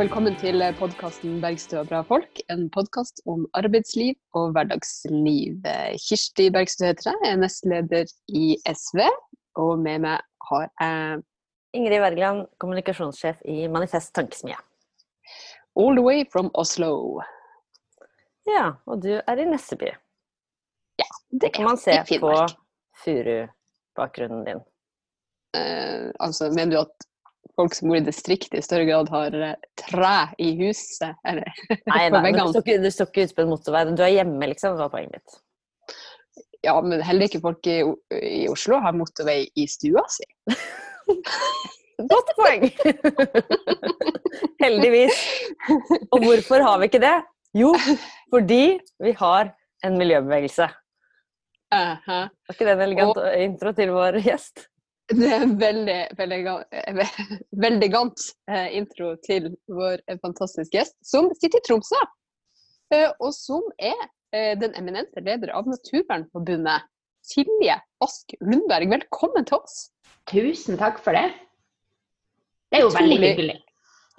Velkommen til podkasten 'Bergstø og bra folk'. En podkast om arbeidsliv og hverdagsliv. Kirsti Bergstø heter jeg, er nestleder i SV. Og med meg har jeg Ingrid Wergeland, kommunikasjonssjef i Manifest Tankesmie. All the way from Oslo. Ja, og du er i Nesseby. Ja, det kan man se på furubakgrunnen din. Eh, altså, mener du at folk som bor i distriktet i større grad har eh, tre i huset? Eller Nei, nei men du du står ikke ute på en motorvei. Du er hjemme, liksom. Det var poenget mitt. Ja, men heller ikke folk i, i Oslo har motorvei i stua si. Godt poeng! Heldigvis. Og hvorfor har vi ikke det? Jo, fordi vi har en miljøbevegelse. Uh -huh. Var ikke det en elegant og... intro til vår gjest? Det er en veldig, veldig, veldig elegant eh, intro til vår fantastiske gjest, som sitter i Tromsø. Eh, og som er eh, den eminente leder av Naturvernforbundet, Silje Ask Lundberg. Velkommen til oss. Tusen takk for det. Det er jo Utrolig. veldig hyggelig.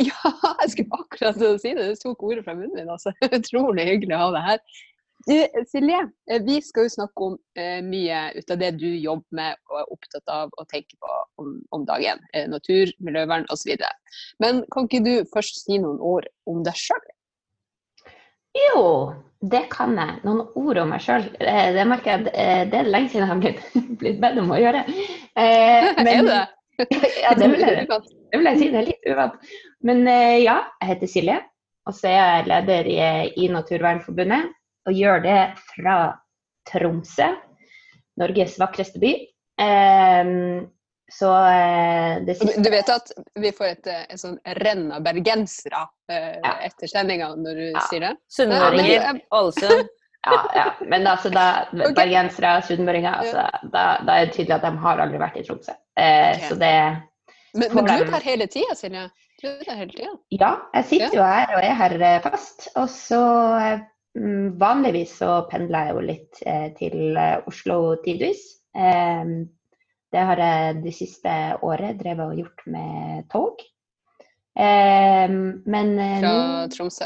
Ja, jeg skulle akkurat si det. Du tok ordet fra munnen min. Altså. Utrolig hyggelig å ha deg her. Du, Silje, eh, vi skal jo snakke om eh, mye ut av det du jobber med og er opptatt av å tenke på om, om dagen. Eh, natur, miljøvern osv. Men kan ikke du først si noen ord om deg sjøl? Jo, det kan jeg. Noen ord om meg sjøl. Eh, det merker jeg eh, det er lenge siden jeg har blitt, blitt bedt om å gjøre. Eh, men, er det? ja, det vil, jeg, det vil jeg si. Det er litt uvant. Men ja, jeg heter Silje. Og så er jeg leder i, i Naturvernforbundet. Og gjør det fra Tromsø, Norges vakreste by. Um, så uh, det siste Du vet at vi får et, et sånn renn av bergensere uh, ja. etter sendinga når du ja. sier det? Sunnmøringer, Ålesund. Ja, ja, men altså da, okay. bergensere, sunnmøringer, altså, da, da, er det tydelig at de har aldri vært i Tromsø. Eh, okay. Så det Men, men du er her hele tida, Silje? Du er her hele tida? Ja, jeg sitter jo her og er her eh, fast. Og så vanligvis så pendler jeg jo litt eh, til eh, Oslo tidvis. Eh, det har jeg det siste året drevet og gjort med tog. Men Fra Tromsø?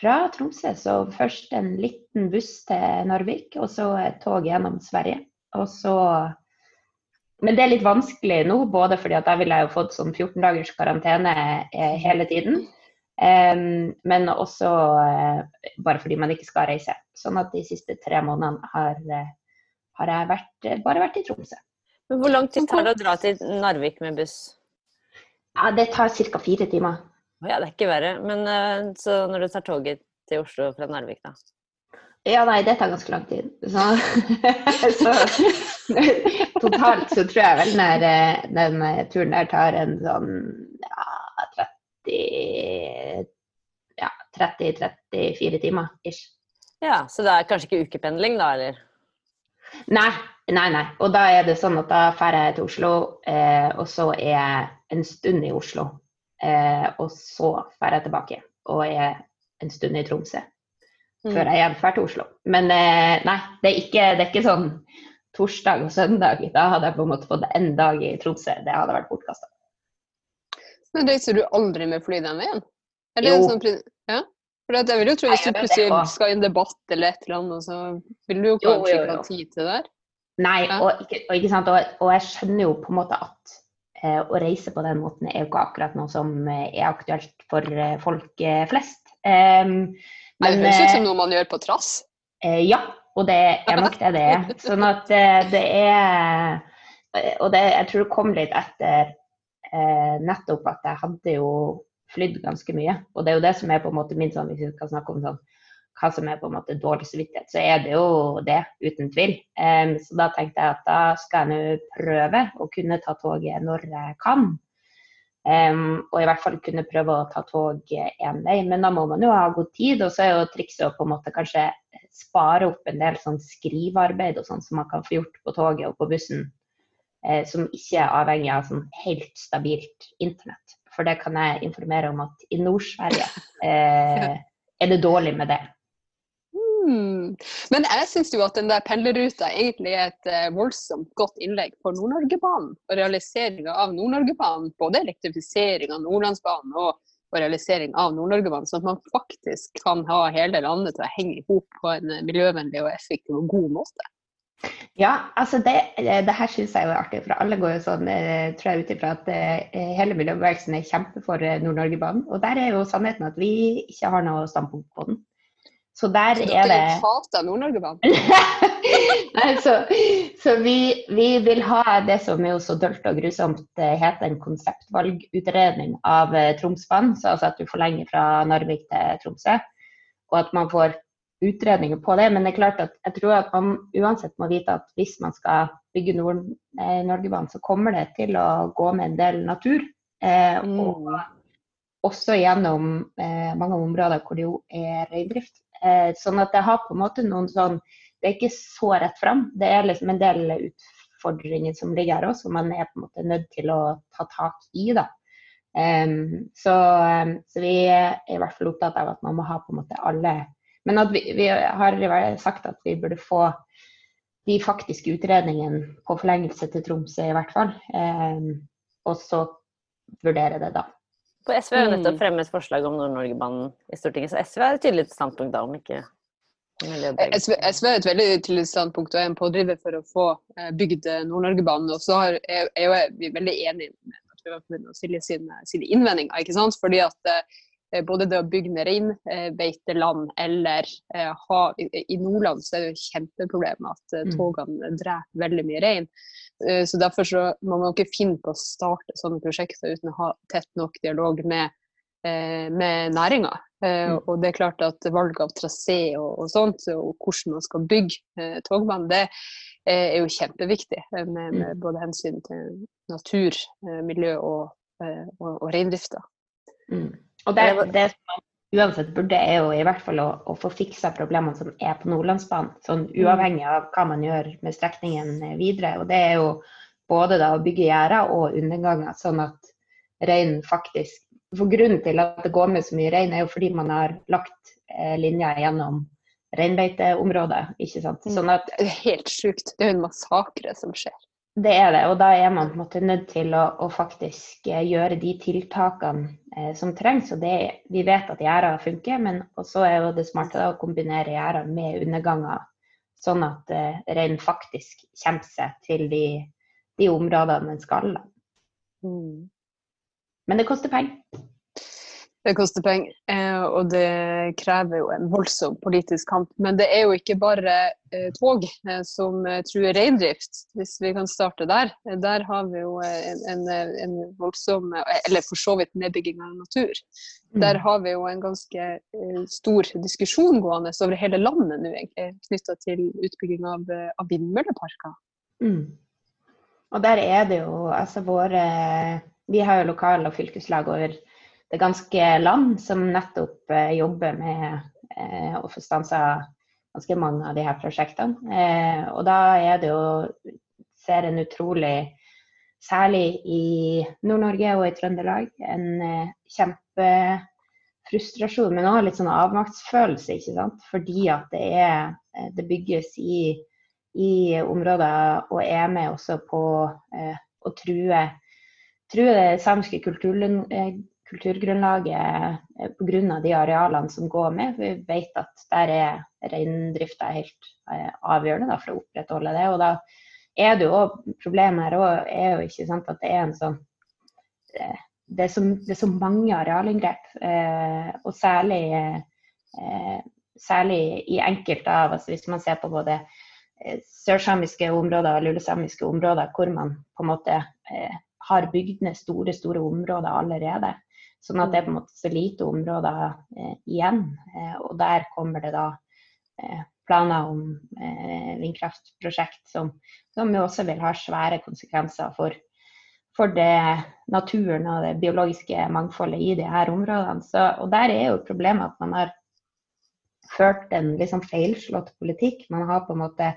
fra Tromsø. Så først en liten buss til Narvik, og så et tog gjennom Sverige. Og så Men det er litt vanskelig nå, både fordi at da ville jeg jo fått sånn 14 dagers karantene hele tiden. Men også uh, bare fordi man ikke skal reise. Sånn at de siste tre månedene har, uh, har jeg vært, uh, bare vært i Tromsø. Men Hvor lang tid tar det å dra til Narvik med buss? Ja, Det tar ca. fire timer. Ja, det er ikke verre. Men så når du tar toget til Oslo fra Narvik, da? Ja, nei, det tar ganske lang tid. Så, så totalt så tror jeg vel eh, den eh, turen der tar en sånn ja, 30 ja, 30-34 timer ish. Ja, så det er kanskje ikke ukependling da, eller? Nei, nei, nei. Og da er det sånn at da drar jeg til Oslo, eh, og så er jeg en stund i Oslo. Eh, og så drar jeg tilbake og er en stund i Tromsø. Mm. Før jeg igjen drar til Oslo. Men eh, nei, det er, ikke, det er, ikke, sånn torsdag og søndag. Da hadde jeg på en måte fått en dag i Tromsø. Det hadde vært bortkasta. Men reiser du aldri med fly den veien? Eller jo. Sånn, ja? For jeg vil jo tro Hvis du plutselig skal i en debatt eller et eller annet, så vil du jo kanskje ikke ha tid til det der? Nei, ja. og, ikke, og, ikke og, og, jeg skjønner jo på en måte at Eh, å reise på den måten er jo ikke akkurat noe som eh, er aktuelt for eh, folk flest. Men, det høres ut som noe man gjør på trass? Ja, og det er nok det det er. Sånn at det er Og det, jeg tror det kom litt etter nettopp at jeg hadde jo flydd ganske mye. Og det er jo det som er på en måte min sånn, hvis vi skal snakke om sånn hva som er på en måte dårlig samvittighet, så er det jo det, uten tvil. Um, så da tenkte jeg at da skal jeg nå prøve å kunne ta toget når jeg kan. Um, og i hvert fall kunne prøve å ta tog én vei. Men da må man jo ha god tid, og så er jo trikset å på en måte kanskje spare opp en del sånn skrivearbeid og sånn som man kan få gjort på toget og på bussen, eh, som ikke er avhengig av sånn helt stabilt internett. For det kan jeg informere om at i Nord-Sverige eh, er det dårlig med det. Mm. Men jeg syns jo at den der pendlerruta egentlig er et eh, voldsomt godt innlegg for Nord-Norgebanen. Og realiseringa av Nord-Norgebanen. Både elektrifisering av Nordlandsbanen og og realisering av Nord-Norgebanen, sånn at man faktisk kan ha hele landet til å henge i hop på en miljøvennlig og effektiv og god måte. Ja, altså det, det her syns jeg er artig, for alle går jo sånn, eh, tror jeg ut ifra at eh, hele miljøbevegelsen er kjempe for eh, Nord-Norgebanen. Og der er jo sannheten at vi ikke har noe standpunkt på den. Så der så er det Dere hater Nord-Norgebanen? Nei, så, så vi, vi, vil ha det som er jo så dølt og grusomt heter en konseptvalgutredning av Tromsbanen. Så altså at du forlenger fra Narvik til Tromsø. Og at man får utredninger på det. Men det er klart at jeg tror at man uansett må vite at hvis man skal bygge Nord-Norgebanen, så kommer det til å gå med en del natur. Eh, mm. også gjennom eh, mange områder hvor det jo er reindrift. Eh, sånn at det har på en måte noen sånn Det er ikke så rett fram. Det er liksom en del utfordringer som ligger her òg, som man er på en måte nødt til å ta tak i. da. Um, så, um, så, vi er i hvert fall opptatt av at man må ha på en måte alle Men at vi, vi har sagt at vi burde få de faktiske utredningene på forlengelse til Tromsø i hvert fall. Eh, og så vurdere det da. For SV har jo nettopp mm. fremmet forslag om Nord-Norgebanen i Stortinget, så SV har et tydelig standpunkt da, om ikke SV, SV er et veldig tydelig standpunkt og er en pådriver for å få eh, bygd Nord-Norgebanen. Og så er, er jo vi veldig enige med Naturvernforbundet og Silje sine, sine innvendinger. ikke sant? Fordi at eh, både det å bygge ned reinbeiteland eller eh, ha I Nordland så er det jo kjempeproblem at mm. togene dreper veldig mye rein. Eh, så Derfor så må man ikke finne på å starte sånne prosjekter uten å ha tett nok dialog med, eh, med næringa. Eh, mm. Og det er klart at valg av trasé og, og, sånt, og hvordan man skal bygge togbanen, det er jo kjempeviktig. Med, med mm. både hensyn til natur, miljø og, og, og reindrifta. Mm. Og det, det som uansett burde, er jo i hvert fall å, å få fiksa problemene som er på Nordlandsbanen. Sånn mm. uavhengig av hva man gjør med strekningen videre. Og det er jo både da å bygge gjerder og underganger, sånn at reinen faktisk For grunnen til at det går med så mye rein, er jo fordi man har lagt eh, linjer gjennom reinbeiteområdet. ikke sant? Mm. Sånn at, helt sjukt. Det er jo en massakre som skjer. Det er det, og da er man på en måte nødt til å, å faktisk eh, gjøre de tiltakene eh, som trengs. og det, Vi vet at gjerder funker, men så er jo det smarte å kombinere gjerder med underganger, sånn at eh, reinen faktisk kommer seg til de, de områdene den skal. Mm. Men det koster penger. Det koster penger, eh, og det krever jo en voldsom politisk kamp. Men det er jo ikke bare eh, tog eh, som truer reindrift, hvis vi kan starte der. Der har vi jo en, en, en voldsom, eller for så vidt nedbygging av natur. Mm. Der har vi jo en ganske stor diskusjon gående over hele landet nå, egentlig, knytta til utbygging av, av vindmølleparker. Mm. Og der er det jo altså våre Vi har jo lokal- og fylkeslag over det ganske land som nettopp eh, jobber med eh, å få stansa ganske mange av de her prosjektene. Eh, og da er det jo ser en utrolig, særlig i Nord-Norge og i Trøndelag, en kjempefrustrasjon, men òg litt sånn avmaktsfølelse, ikke sant. Fordi at det, er, det bygges i, i, områder og er med også på eh, å true, true det samiske kulturen, kulturgrunnlaget eh, pga. de arealene som går med. Vi vet at der er reindrifta helt eh, avgjørende da, for å opprettholde det. Og da er det jo problemet her òg er jo ikke sant at det er en sånn eh, det er, så, det er så mange arealinngrep, og særlig, særlig i enkelte av altså Hvis man ser på både sørsamiske områder og lulesamiske områder hvor man på en måte har bygd ned store store områder allerede, Sånn at det er på en måte så lite områder eh, igjen. Eh, og der kommer det da eh, planer om eh, vindkraftprosjekt som, som, jo også vil ha svære konsekvenser for, for det naturen og det biologiske mangfoldet i de her områdene. Så, og der er jo problemet at man har ført en liksom feilslått politikk. Man har på en måte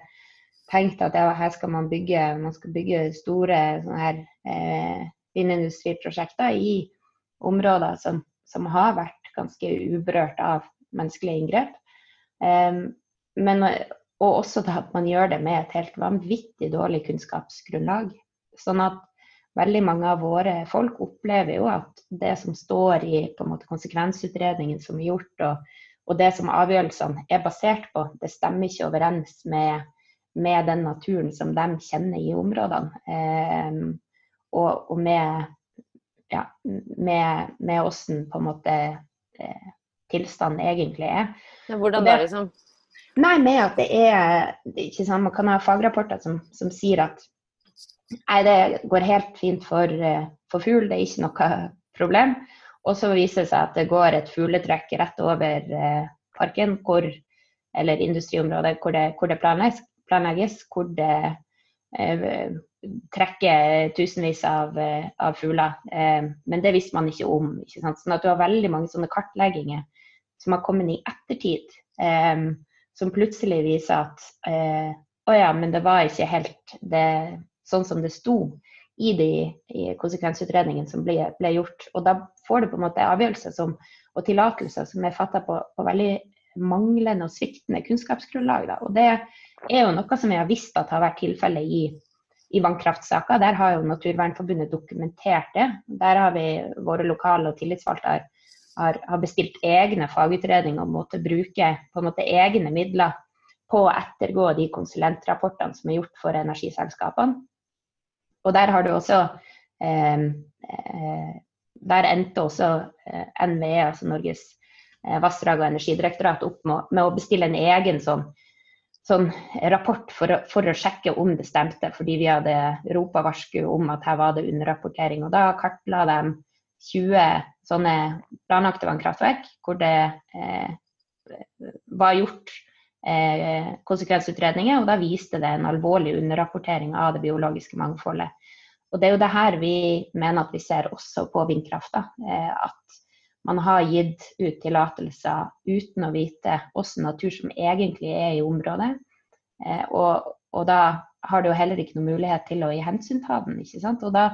tenkt at ja, her skal man bygge, man skal bygge store her, eh, vindindustriprosjekter i områder som, som har vært ganske uberørt av menneskelige inngrep. Um, men, og også at man gjør det med et helt vanvittig dårlig kunnskapsgrunnlag. Sånn at veldig mange av våre folk opplever jo at det som står i måte, konsekvensutredningen som er gjort, og, og, det som avgjørelsene er basert på, det stemmer ikke overens med, med den naturen som de kjenner i områdene. Um, og, og, med, ja, med, med hvordan på en måte eh, tilstanden egentlig er. Ja, hvordan det, da, liksom? Nei, med at det er ikke sant, Man kan ha fagrapporter som, som sier at nei, det går helt fint for, eh, for fugl, det er ikke noe problem. Og så viser det seg at det går et fugletrekk rett over eh, parken, hvor, eller industriområdet, hvor det, hvor det planlegges, planlegges, hvor det eh, trekker tusenvis av, eh, av fugler. Eh, men det visste man ikke om. Ikke sant? Sånn at du har veldig mange sånne kartlegginger som har kommet i ettertid. Som plutselig viser at å ja, men det var ikke helt det, sånn som det sto i de i konsekvensutredningene som ble, ble, gjort. Og da får du på en måte avgjørelser som, og tillatelser som er fatta på, på, veldig manglende og sviktende kunnskapsgrunnlag. Da. Og det er jo noe som vi har visst at har vært tilfellet i, i vannkraftsaker. Der har jo Naturvernforbundet dokumentert det. Der har vi våre lokale og tillitsvalgte har, har bestilt egne fagutredninger og måtte bruke på en måte egne midler på å ettergå de konsulentrapportene som er gjort for energiselskapene. Og der har du også eh, eh, Der endte også eh, NVE, altså Norges vassdrag- og energidirektorat, opp med, å bestille en egen sånn, sånn rapport for å, for å, sjekke om det stemte, fordi vi hadde ropa varsku om at her var det underrapportering. Og da kartla de 20 sånne planlagte vannkraftverk hvor det eh, var gjort eh, konsekvensutredninger, og da viste det en alvorlig underrapportering av det biologiske mangfoldet. Og Det er jo det her vi mener at vi ser også på vindkrafta. Eh, at man har gitt ut tillatelser uten å vite hvilken natur som egentlig er i området. Eh, og, og, da har du jo heller ikke noen mulighet til å gi hensynta den. ikke sant? Og da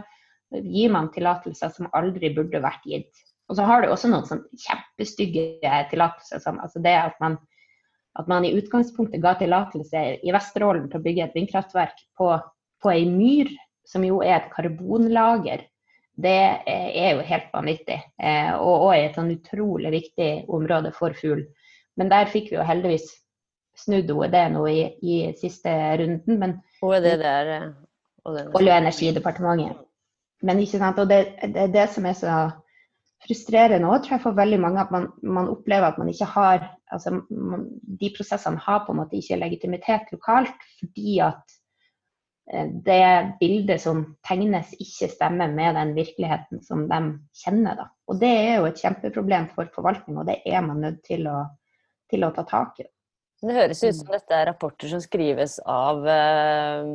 gir man tillatelser som aldri burde vært gitt. Og så har du også noen sånn kjempestygge tillatelser. Sånn, altså det at man, at man i utgangspunktet ga tillatelse i Vesterålen til å bygge et vindkraftverk på, på ei myr, som jo er et karbonlager. Det er jo helt vanvittig, eh, og, òg et sånn utrolig viktig område for fugl. Men der fikk vi jo heldigvis snudd OED nå i, i siste runden. Men, OED det er eh, Olje- og energidepartementet. Men ikke sant, og det, det er det som er så frustrerende òg, tror jeg, for veldig mange. At man, man, opplever at man ikke har altså man, De prosessene har på en måte ikke legitimitet lokalt fordi at eh, det bildet som tegnes, ikke stemmer med den virkeligheten som de kjenner. Da. Og Det er jo et kjempeproblem for forvaltning, og det er man nødt til å, til å ta tak i. Det høres ut som dette er rapporter som skrives av, eh,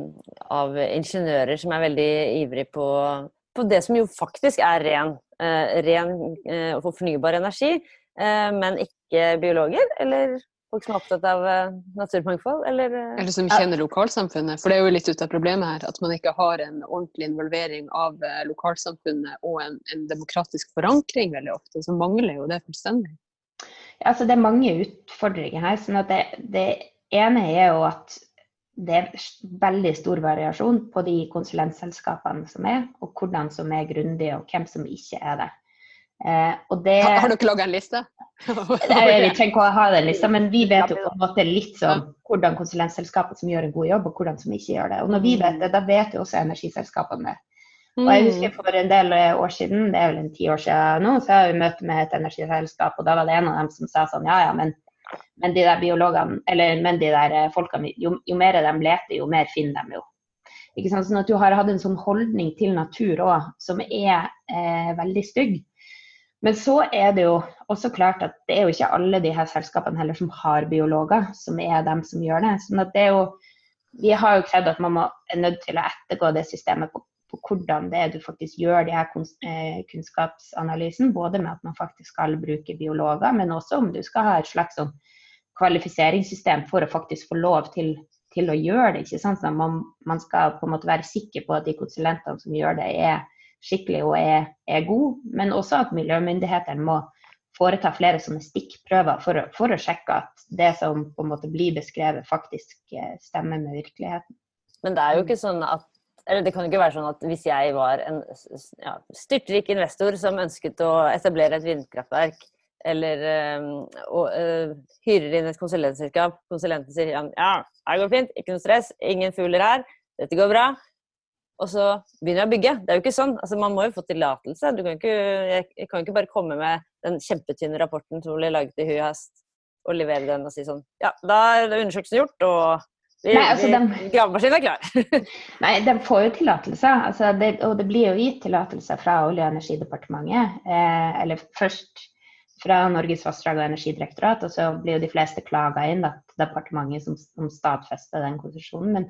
av ingeniører som er veldig ivrige på på det som jo faktisk er ren, eh, ren eh, og fornybar energi, eh, men ikke biologer? Eller folk som er opptatt av naturmangfold? Eller, eller som kjenner lokalsamfunnet. For det er jo litt ut av problemet her, at man ikke har en ordentlig involvering av lokalsamfunnet og en, en demokratisk forankring veldig ofte. Så mangler jo det fullstendig. Ja, altså det er mange utfordringer her. sånn at det, det ene er jo at det er veldig stor variasjon på de konsulentselskapene som er, og hvordan som er grundige, og hvem som ikke er det. Eh, det har, har dere laga en liste? vi trenger ikke å ha den lista, men vi vet jo på en måte litt sånn hvordan konsulentselskaper som gjør en god jobb, og hvordan som ikke gjør det. Og når vi vet det, da vet jo også energiselskapene det. Og jeg husker mm. For en del år siden, det er vel en ti år siden nå, så har vi møte med et energiselskap, og da var det en av dem som sa sånn ja ja, men men de der biologene, eller men de der eh, folkene, jo, jo mer de leter, jo mer finner de jo. Ikke sant? Sånn at du har hatt en sånn holdning til natur òg som er eh, veldig stygg. Men så er det jo også klart at det er jo ikke alle de her selskapene heller som har biologer, som er dem som gjør det. Sånn at det er jo, vi har jo krevd at man må, er nødt til å ettergå det systemet på, på hvordan det er du faktisk gjør de her eh, kunnskapsanalysen. Både med at man faktisk skal bruke biologer, men også om du skal ha et slags sånn kvalifiseringssystem for å faktisk få lov til, til å gjøre det. ikke sant? Så man, man, skal på en måte være sikker på at de konsulentene som gjør det, er skikkelige og er, er god, Men også at miljømyndighetene må foreta flere sånne stikkprøver for å, for å, sjekke at det som på en måte blir beskrevet, faktisk eh, stemmer med virkeligheten. Men det er jo ikke sånn at eller det kan jo ikke være sånn at hvis jeg var en ja, styrtrik investor som ønsket å etablere et vindkraftverk, eller øh, og, øh, hyrer inn et konsulentselskap, konsulenten sier ja, her går fint, ikke noe stress, ingen fugler her, dette går bra. Og så begynner jeg å bygge. Det er jo ikke sånn. Altså, man må jo få tillatelse. Jeg kan ikke bare komme med den kjempetynne rapporten som ble laget i hui hast, og levere den og si sånn Ja, da er undersøkelsen gjort, og vi, Nei, altså, de, Gravemaskinen er klar. Nei, de får jo tillatelse. Altså, og det blir jo gitt tillatelse fra Olje- og energidepartementet. Eh, eller først fra Norges vassdrag- og energidirektorat, og så blir jo de fleste klaga inn da, til departementet som, som stadfester den konsesjonen. Men,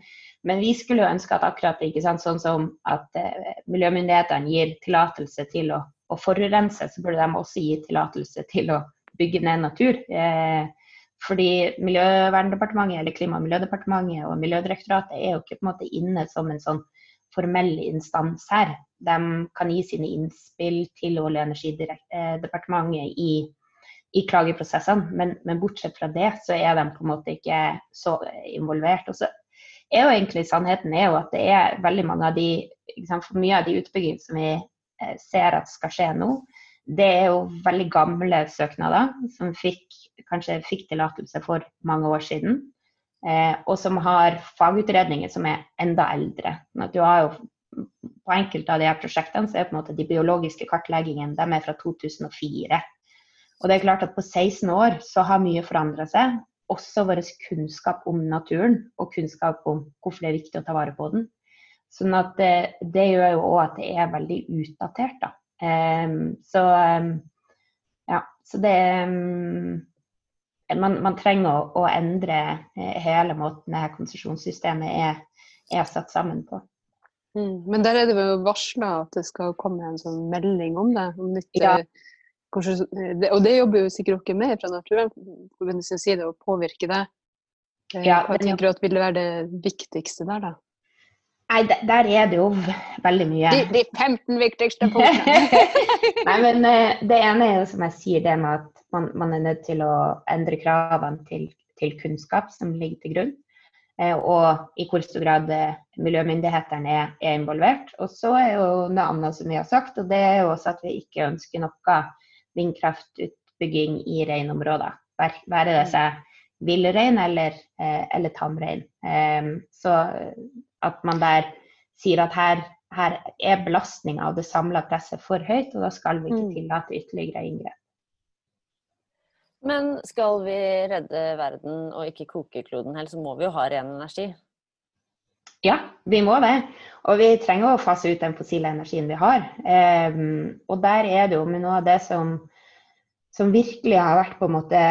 men, vi skulle jo ønske at akkurat ikke sant, sånn som at eh, miljømyndighetene gir tillatelse til å, å, forurense, så burde de også gi tillatelse til å bygge ned natur. Eh, fordi Miljøverndepartementet eller Klima- og miljødepartementet og Miljødirektoratet er jo ikke på en måte inne som en sånn formell instans her. De kan gi sine innspill til Olje- og energidepartementet i, i klageprosessene, men, men, bortsett fra det så er de på en måte ikke så involvert. Og så er jo egentlig Sannheten er jo at det er veldig mange av de For mye av de utbyggingene som vi eh, ser at skal skje nå, det er jo veldig gamle søknader som fikk, kanskje fikk tillatelse for mange år siden. Eh, og som har fagutredninger som er enda eldre. Sånn du har jo, på enkelte av de her prosjektene så er på en måte de biologiske kartleggingene de er fra 2004. Og det er klart at på 16 år så har mye forandra seg. Også vår kunnskap om naturen og kunnskap om hvorfor det er viktig å ta vare på den. Sånn at det, det gjør jo òg at det er veldig utdatert. da. Um, så um, ja, så det um, man, man, trenger å, å, endre eh, hele måten det konsesjonssystemet er, er, satt sammen på. Mm, men der er det jo varsla at det skal komme en sånn melding om det. Om nytt, ja. det og det jobber jo sikkert dere med fra Naturvernforbundets side, å påvirke det. Eh, ja, Hva tenker du at ville være det viktigste der, da? Nei, der er det jo veldig mye. De, de 15 viktigste punktene. Nei, men eh, det ene er jo som jeg sier, det med at man, man er nødt til å endre kravene til, til kunnskap som ligger til grunn. Eh, og i hvor stor grad eh, miljømyndighetene er, er involvert. Og så er jo noe annet som vi har sagt, og det er jo også at vi ikke ønsker noe vindkraftutbygging i reinområder. Være det seg villrein eller, eller tamrein. Så at man der sier at her, her er belastninga av det samla presset for høyt, og da skal vi ikke mm. tillate ytterligere inngrep. Men skal vi redde verden og ikke koke kloden helt, så må vi jo ha ren energi? Ja, vi må det. Og vi trenger å fase ut den fossile energien vi har. Um, og der er det jo med noe av det som, som virkelig har vært på en måte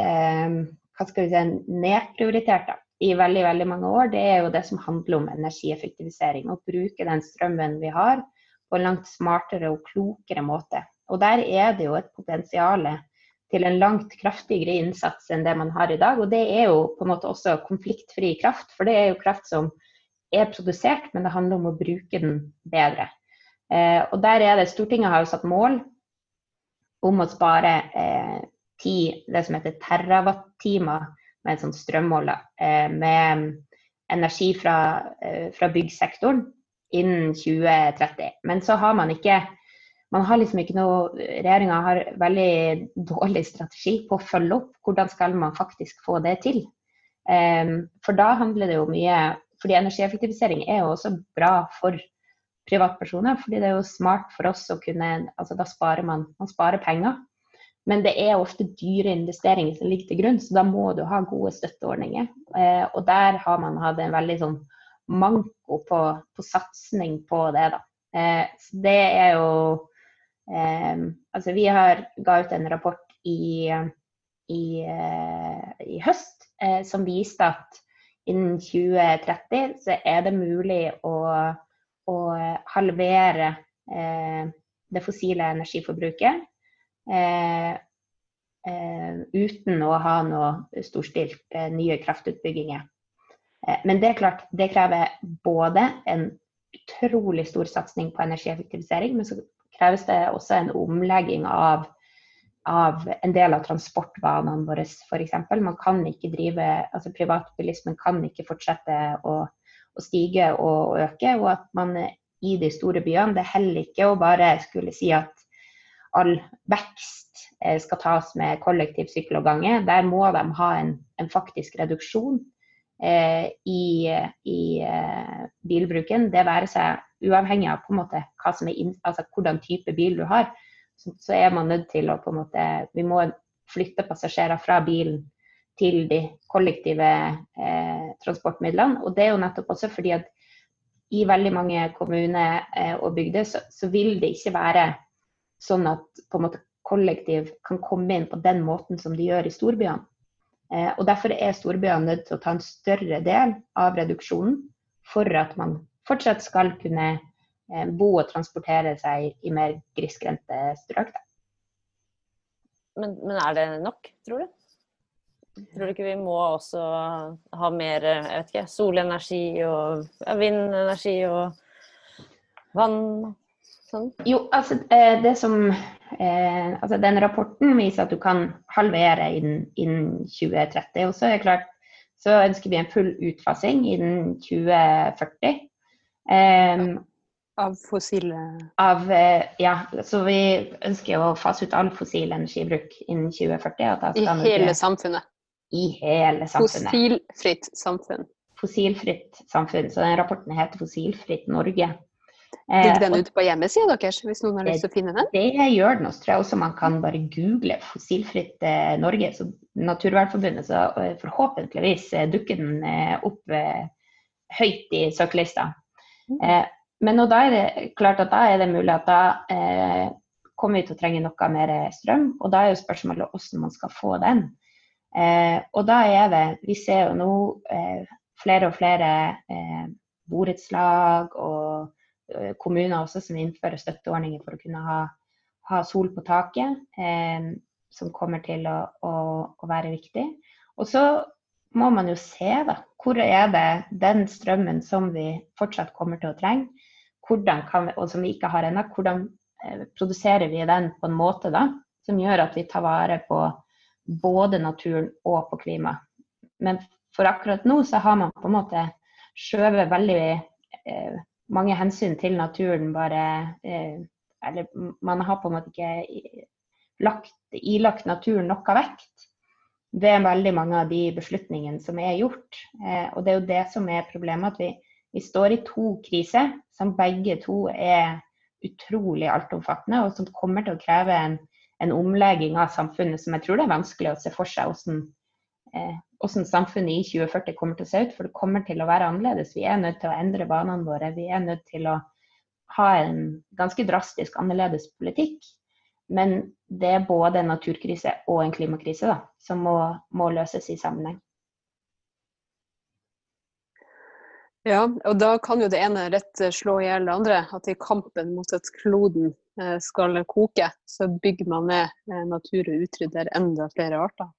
um, hva skal vi si, nedprioritert. da i veldig veldig mange år, det er jo det som handler om energieffektivisering. Å bruke den strømmen vi har på en langt smartere og klokere måte. Og der er det jo et potensial til en langt kraftigere innsats enn det man har i dag. Og det er jo på en måte også konfliktfri kraft, for det er jo kraft som er produsert, men det handler om å bruke den bedre. Eh, og der er det, Stortinget har jo satt mål om å spare eh, ti, det som heter terawatt-timer med en sånn strømmåler eh, med energi fra, eh, fra byggsektoren innen 2030. Men så har man ikke man har liksom ikke noe Regjeringa har veldig dårlig strategi på å følge opp hvordan skal man faktisk få det til. Um, for da handler det jo mye fordi energieffektivisering er jo også bra for privatpersoner. fordi det er jo smart for oss å kunne altså Da sparer man, man sparer penger. Men det er ofte dyre investeringer som ligger til grunn, så da må du ha gode støtteordninger. Eh, og der har man hatt en veldig sånn manko på, på satsing på det, da. Eh, så det er jo Altså, vi har ga ut en rapport i, i, eh, i høst eh, som viste at innen 2030 så er det mulig å, å halvere eh, det fossile energiforbruket Eh, eh, uten å ha noe storstilt eh, nye kraftutbygginger. Men det er klart, det krever både en utrolig stor satsing på energieffektivisering, men så kreves det også en omlegging av, av en del av transportvanene våre, f.eks. Man kan ikke drive, altså Privatbilismen kan ikke fortsette å, å stige og øke, og at man i de store byene Det heller ikke å bare skulle si at all vekst eh, skal tas med kollektiv sykkel og gange. Der må de ha en, en faktisk reduksjon i, i eh, bilbruken. Det være seg uavhengig av på en måte, hva som inn, altså, hvordan type bil du har. Så, så, er man nødt til å på en måte Vi må flytte passasjerer fra bilen til de kollektive eh, transportmidlene. Og det er jo nettopp også fordi at i veldig mange kommuner eh, og bygder så, så, vil det ikke være sånn at på en måte kollektiv kan komme inn på den måten som de gjør i storbyene. Eh, og Derfor er storbyene nødt til å ta en større del av reduksjonen for at man fortsatt skal kunne eh, bo og transportere seg i mer grisgrendte strøk. Men, men er det nok, tror du? Tror du ikke vi må også ha mer jeg vet ikke, solenergi og vindenergi og vann? Sånn? Jo, altså eh, det som eh, altså Den rapporten viser at du kan halvere innen, innen 2030. Og så er det klart så ønsker vi en full utfasing innen 2040. Eh, av fossile av, eh, Ja, så vi ønsker å fase ut all fossil energibruk innen 2040. I hele samfunnet? i hele samfunnet. Fossilfritt samfunn. Fossilfritt samfunn. Så den rapporten heter 'Fossilfritt Norge'. Ligger den ute på hjemmesida deres, hvis noen har lyst til å finne den? Det gjør den. Og tror jeg også man kan bare google 'Fossilfritt eh, Norge'. Så Naturvernforbundet, så eh, forhåpentligvis eh, dukker den opp høyt i søkelista. Mm. Men da er det klart at da er det mulig at da eh, kommer vi til å trenge noe mer strøm. Og da er jo spørsmålet hvordan man skal få den. Eh, og da er det Vi ser jo nå eh, flere og flere eh, borettslag og eh, kommuner også som innfører støtteordninger for å kunne ha, ha sol på taket, eh, som kommer til å, å, å, være viktig. Og så må man jo se, da. Hvor er det den strømmen som vi fortsatt kommer til å trenge, vi, og som vi ikke har ennå, hvordan eh, produserer vi den på en måte da, som gjør at vi tar vare på både naturen og på klima. Men for akkurat nå så har man på en måte skjøvet veldig eh, mange hensyn til naturen bare eh, Eller man har på en måte ikke lagt, ilagt naturen noe vekt ved veldig mange av de beslutningene som er gjort. Eh, og det er jo det som er problemet, at vi, vi står i to kriser som begge to er utrolig altomfattende, og som kommer til å kreve en en omlegging av samfunnet som jeg tror det er vanskelig å se for seg hvordan, eh, hvordan samfunnet i 2040 kommer til å se ut. For det kommer til å være annerledes. Vi er nødt til å endre banene våre. Vi er nødt til å ha en ganske drastisk annerledes politikk. Men det er både en naturkrise og en klimakrise da, som må, må løses i sammenheng. Ja, og da kan jo det ene rett slå i hjel det andre. At i kampen mot at kloden eh, skal koke, så bygger man ned eh, natur og utrydder enda flere arter.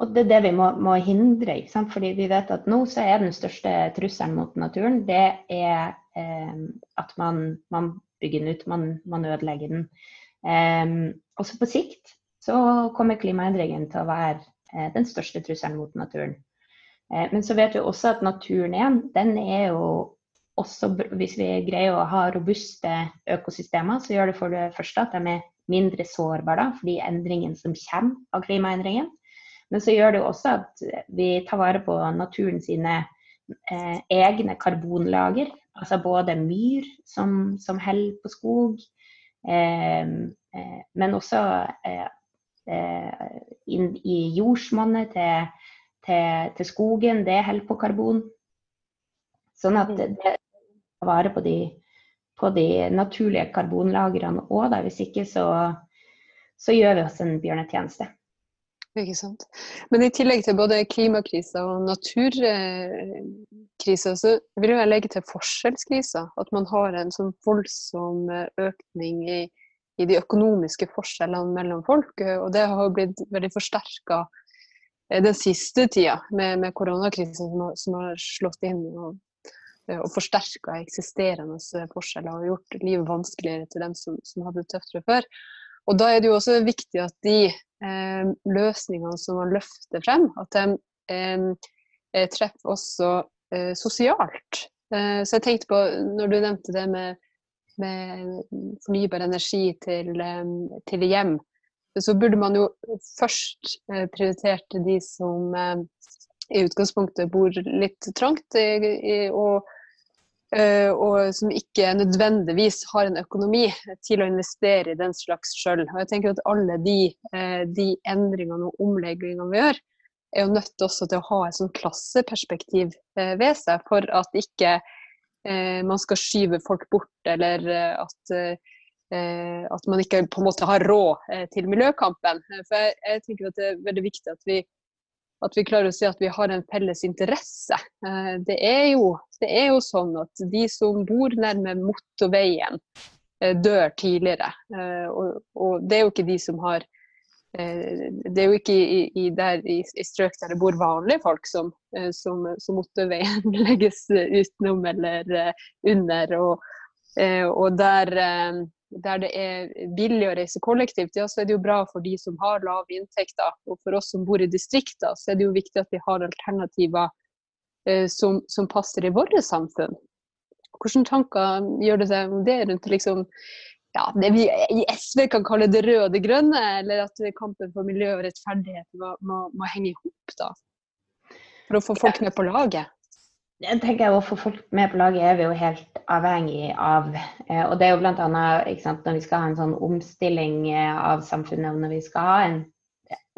Og Det er det vi må, må hindre. ikke sant? Fordi vi vet at nå så er den største trusselen mot naturen det er eh, at man, man, bygger den ut, man, man ødelegger den. Eh, også på sikt så kommer klimaendringen til å være eh, den største trusselen mot naturen. Eh, men så vet vi også at naturen igjen, den er jo også Hvis vi greier å ha robuste økosystemer, så gjør det for det første at de er mindre sårbare for de endringene som kommer av klimaendringen. Men så gjør det også at vi tar vare på naturen sine eh, egne karbonlager. Altså både myr som, som holder på skog, eh, eh, men også eh, eh, inn i jordsmonnet til til, til skogen, det holder på karbon. Sånn at det tar vare på de, på de naturlige karbonlagrene òg. Hvis ikke så, så, gjør vi oss en bjørnetjeneste. Ikke sant. Men i tillegg til både klimakrisa og naturkrisa, så vil jeg legge til forskjellskrisa. At man har en sånn voldsom økning i, i de økonomiske forskjellene mellom folk. Og det har blitt veldig forsterka Eh, den siste tida med, med koronakrisen som, som, har slått inn og, eh, og forsterka eksisterende forskjeller og gjort livet vanskeligere til dem som, som hadde det tøffere før. Og da er det jo også viktig at de eh, løsningene som man løfter frem, at de eh, eh treffer også sosialt. Så jeg tenkte på, når du nevnte det med, med fornybar energi til, til, hjem, så burde man jo først prioritert de som i utgangspunktet bor litt trangt og, og som ikke nødvendigvis har en økonomi til å investere i den slags sjøl. Jeg tenker at alle de, de endringene og omleggingene vi gjør, er jo nødt også til å ha et sånn klasseperspektiv eh, ved seg, for at ikke eh, man skal skyve folk bort, eller eh, at, eh, at man ikke på en måte har råd eh, til miljøkampen. For jeg, jeg, tenker at det er veldig viktig at vi, at vi klarer å si at vi har en felles interesse. Eh, det er, jo, det, er jo, sånn at de som bor nærme motorveien, dør tidligere. Og, og det er jo ikke de som har Eh, det er jo ikke i, i, der, i, i, strøk der det bor vanlige folk som, eh, som, som motorveien legges utenom eller eh, under. Og, og der, der, det er billig å reise kollektivt, ja, så er det jo bra for de som har lave inntekter. Og for oss som bor i distrikter, så er det jo viktig at vi har alternativer som, som passer i våre samfunn. Hvilke tanker gjør det seg om det rundt liksom, ja, det vi i SV kan kalle det røde og det grønne, eller at kampen for miljø og rettferdighet må, må, må henge i hop, da. For å få folk med på laget. Jeg tenker Å få folk med på laget er vi jo helt avhengig av. Eh, og det er jo bl.a. når vi skal ha en sånn omstilling eh, av samfunnet, når vi skal ha en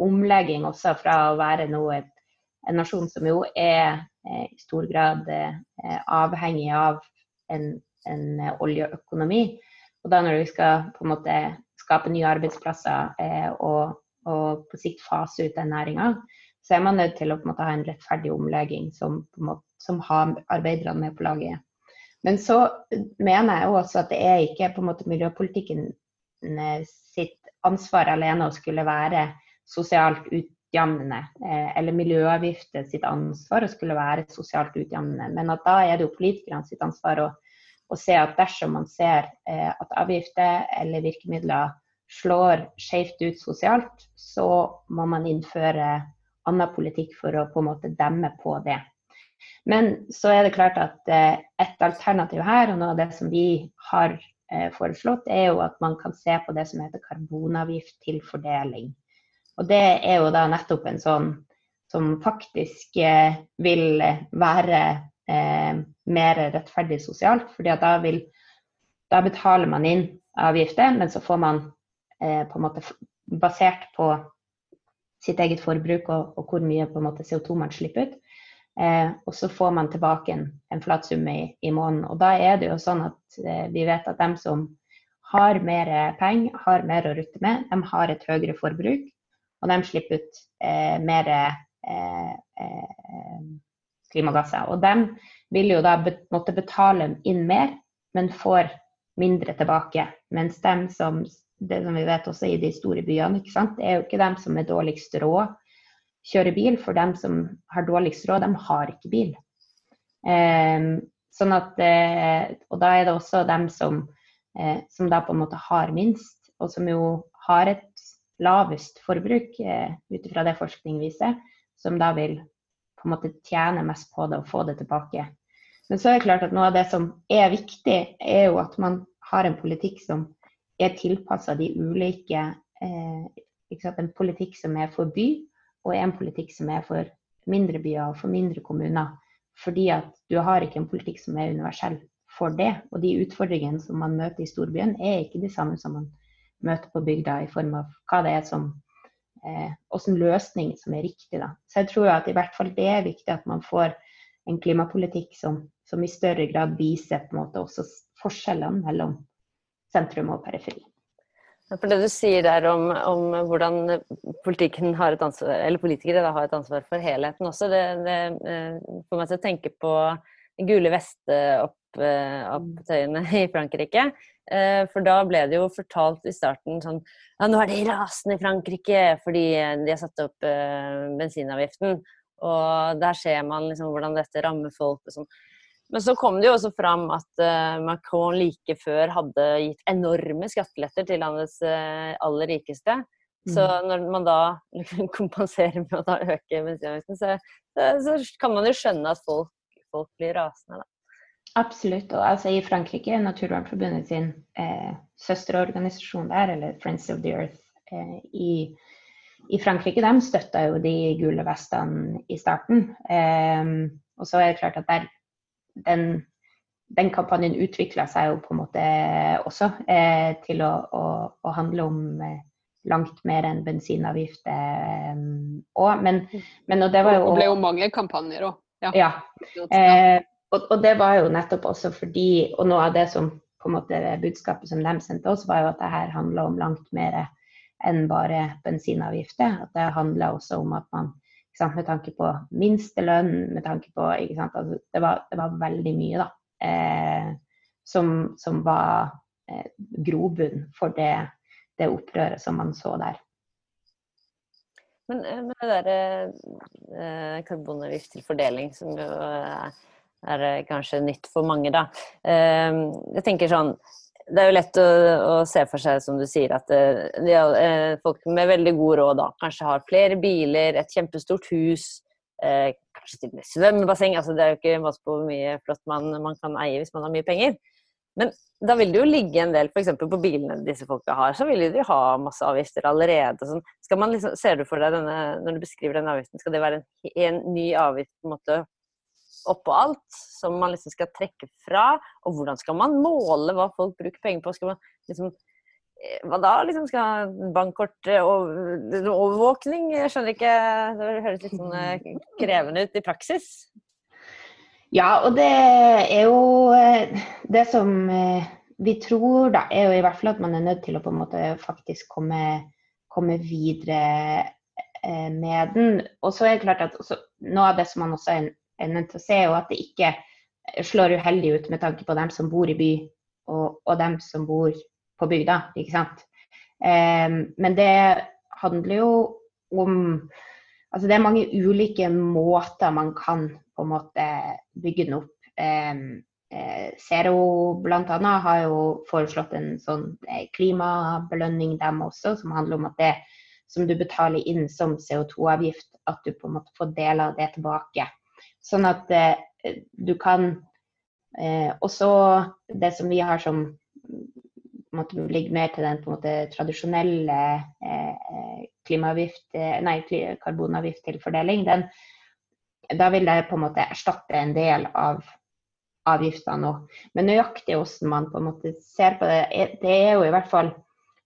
omlegging også fra å være noe, en nasjon som jo er eh, i stor grad avhengig av en, en oljeøkonomi, og da når vi skal på en måte skape nye arbeidsplasser eh, og, og, på sikt fase ut den næringa, så er man nødt til å en måte ha en rettferdig omlegging som, som har arbeiderne med på laget. Men så mener jeg også at det er ikke på en måte miljøpolitikken eh, sitt ansvar alene å skulle være sosialt utjamnende, eh, eller miljøavgifter sitt ansvar å skulle være sosialt utjevnende. Men at da er det jo politikerne sitt ansvar å å, se at dersom man ser eh, at avgifter eller virkemidler slår skjevt ut sosialt, så må man innføre annen politikk for å på en måte demme på det. Men så er det klart at eh, et alternativ her, og noe av det som vi har eh, foreslått, er jo at man kan se på det som heter karbonavgift til fordeling. Og det er jo da nettopp en sånn som faktisk eh, vil være eh, mer rettferdig sosialt. fordi at da, vil, da betaler man inn avgifter, men så får man eh, på en måte basert på sitt eget forbruk og, og hvor mye på en måte CO2 man slipper ut. Eh, og så får man tilbake en, en flat sum i, i, måneden. Og da er det jo sånn at eh, vi vet at dem som har mer penger, har mer å rutte med, de har et høyere forbruk. Og de slipper ut eh, mer eh, eh, klimagasser. Og de vil jo da måtte betale inn mer, men får mindre tilbake. Mens de som, det som vi vet også i de store byene, ikke sant? det er jo ikke dem som er dårligst råd kjører bil, for dem som har dårligst råd, de har ikke bil. Eh, sånn at, eh, og da er det også dem som, eh, som da på en måte har minst, og som jo har et lavest forbruk, eh, ut ifra det forskning viser, som da vil på en måte tjene mest på det og få det tilbake. Men så er det klart at noe av det som er viktig, er jo at man har en politikk som er tilpassa de ulike eh, En politikk som er for by, og en politikk som er for mindre byer og for mindre kommuner. Fordi at du har ikke en politikk som er universell for det. Og de utfordringene som man møter i storbyen, er ikke de samme som man møter på bygda, i form av hva det er som eh, løsning som er riktig. Da. Så jeg tror at i hvert fall det er viktig at man får en klimapolitikk som, som i større grad viser på en måte også forskjellene mellom sentrum og periferi. For det du sier der om, om hvordan har et ansvar, eller politikere da, har et ansvar for helheten også, det, det eh, får meg til å tenke på gule veste-opptøyene i Frankrike. Eh, for da ble det jo fortalt i starten sånn Ja, nå er de rasende i Frankrike fordi de har satt opp bensinavgiften. Og der ser man liksom hvordan dette rammer folk og sånn. Men så kom det jo også fram at uh, Macron like før hadde gitt enorme skatteletter til landets uh, aller rikeste. Så mm. når man da kompenserer med å da øke bensinavgiften, så, så, kan man jo skjønne at folk folk blir rasende. Da. Absolutt. Og altså, i Frankrike, Naturvernforbundet sin eh, søsterorganisasjon der, eller Friends of the Earth eh, i, i, Frankrike, de støtta jo de gule vestene i starten. Eh, og så er det klart at der, den, den kampanjen utvikla seg jo på en måte også eh, til å, å, å, handle om eh, langt mer enn bensinavgift òg. Eh, men, men, og det var jo Det ble jo mange kampanjer òg. Ja. ja. Eh, og, og, det var jo nettopp også fordi Og noe av det som på en måte budskapet som de sendte oss, var jo at det her handla om langt mer enn bare bensinavgifter. At det handla også om at man med tanke på minstelønn, med tanke på altså, det, var, det, var, veldig mye da, eh, som, som, var eh, grobunn for det det opprøret som man så der. Men, med det derre eh, karbonavgift til fordeling, som jo er, er kanskje nytt for mange, da. Eh, jeg tenker sånn det er jo lett å, å, se for seg, som du sier, at eh, folk med veldig god råd da, kanskje har flere biler, et kjempestort hus, eh, kanskje til og med svømmebasseng. Altså, det er jo ikke masse på hvor mye flott man, man, kan eie hvis man har mye penger. Men da vil det jo ligge en del, f.eks. på bilene disse folka har, så vil de ha masse avgifter allerede. Sånn. Liksom, ser du for deg denne, når du beskriver den avgiften, skal det være en, en ny avgift på en måte oppå alt som man liksom skal trekke fra? Og hvordan skal man måle hva folk bruker penger på? Skal man liksom eh, hva da? Liksom skal bankkort og overvåkning? Jeg skjønner ikke. Det høres litt sånn eh, krevende ut i praksis. Ja, og det er jo eh, Det som eh, vi tror, da, er jo i hvert fall at man er nødt til å på en måte faktisk komme, komme videre eh, med den. Og så er det klart at også, noe av det som man også er nødt til å se, og at det ikke slår uheldig ut med tanke på dem som bor i by og, og dem som bor på bygda. ikke sant? Um, men det handler jo om Altså det er mange ulike måter man kan på en måte bygge den opp. Um, Zero bl.a. har jo foreslått en sånn eh, klimabelønning dem også, som handler om at det som du betaler inn som CO2-avgift, at du på en måte får deler av det tilbake. Sånn at eh, du kan eh, også det som vi har som måte, ligger mer til den måte tradisjonelle eh, eh, karbonavgift til fordeling, den, da vil det på en måte erstatte en del av avgiftene nå. Men nøyaktig hvordan man på en måte ser på det, det er jo i hvert fall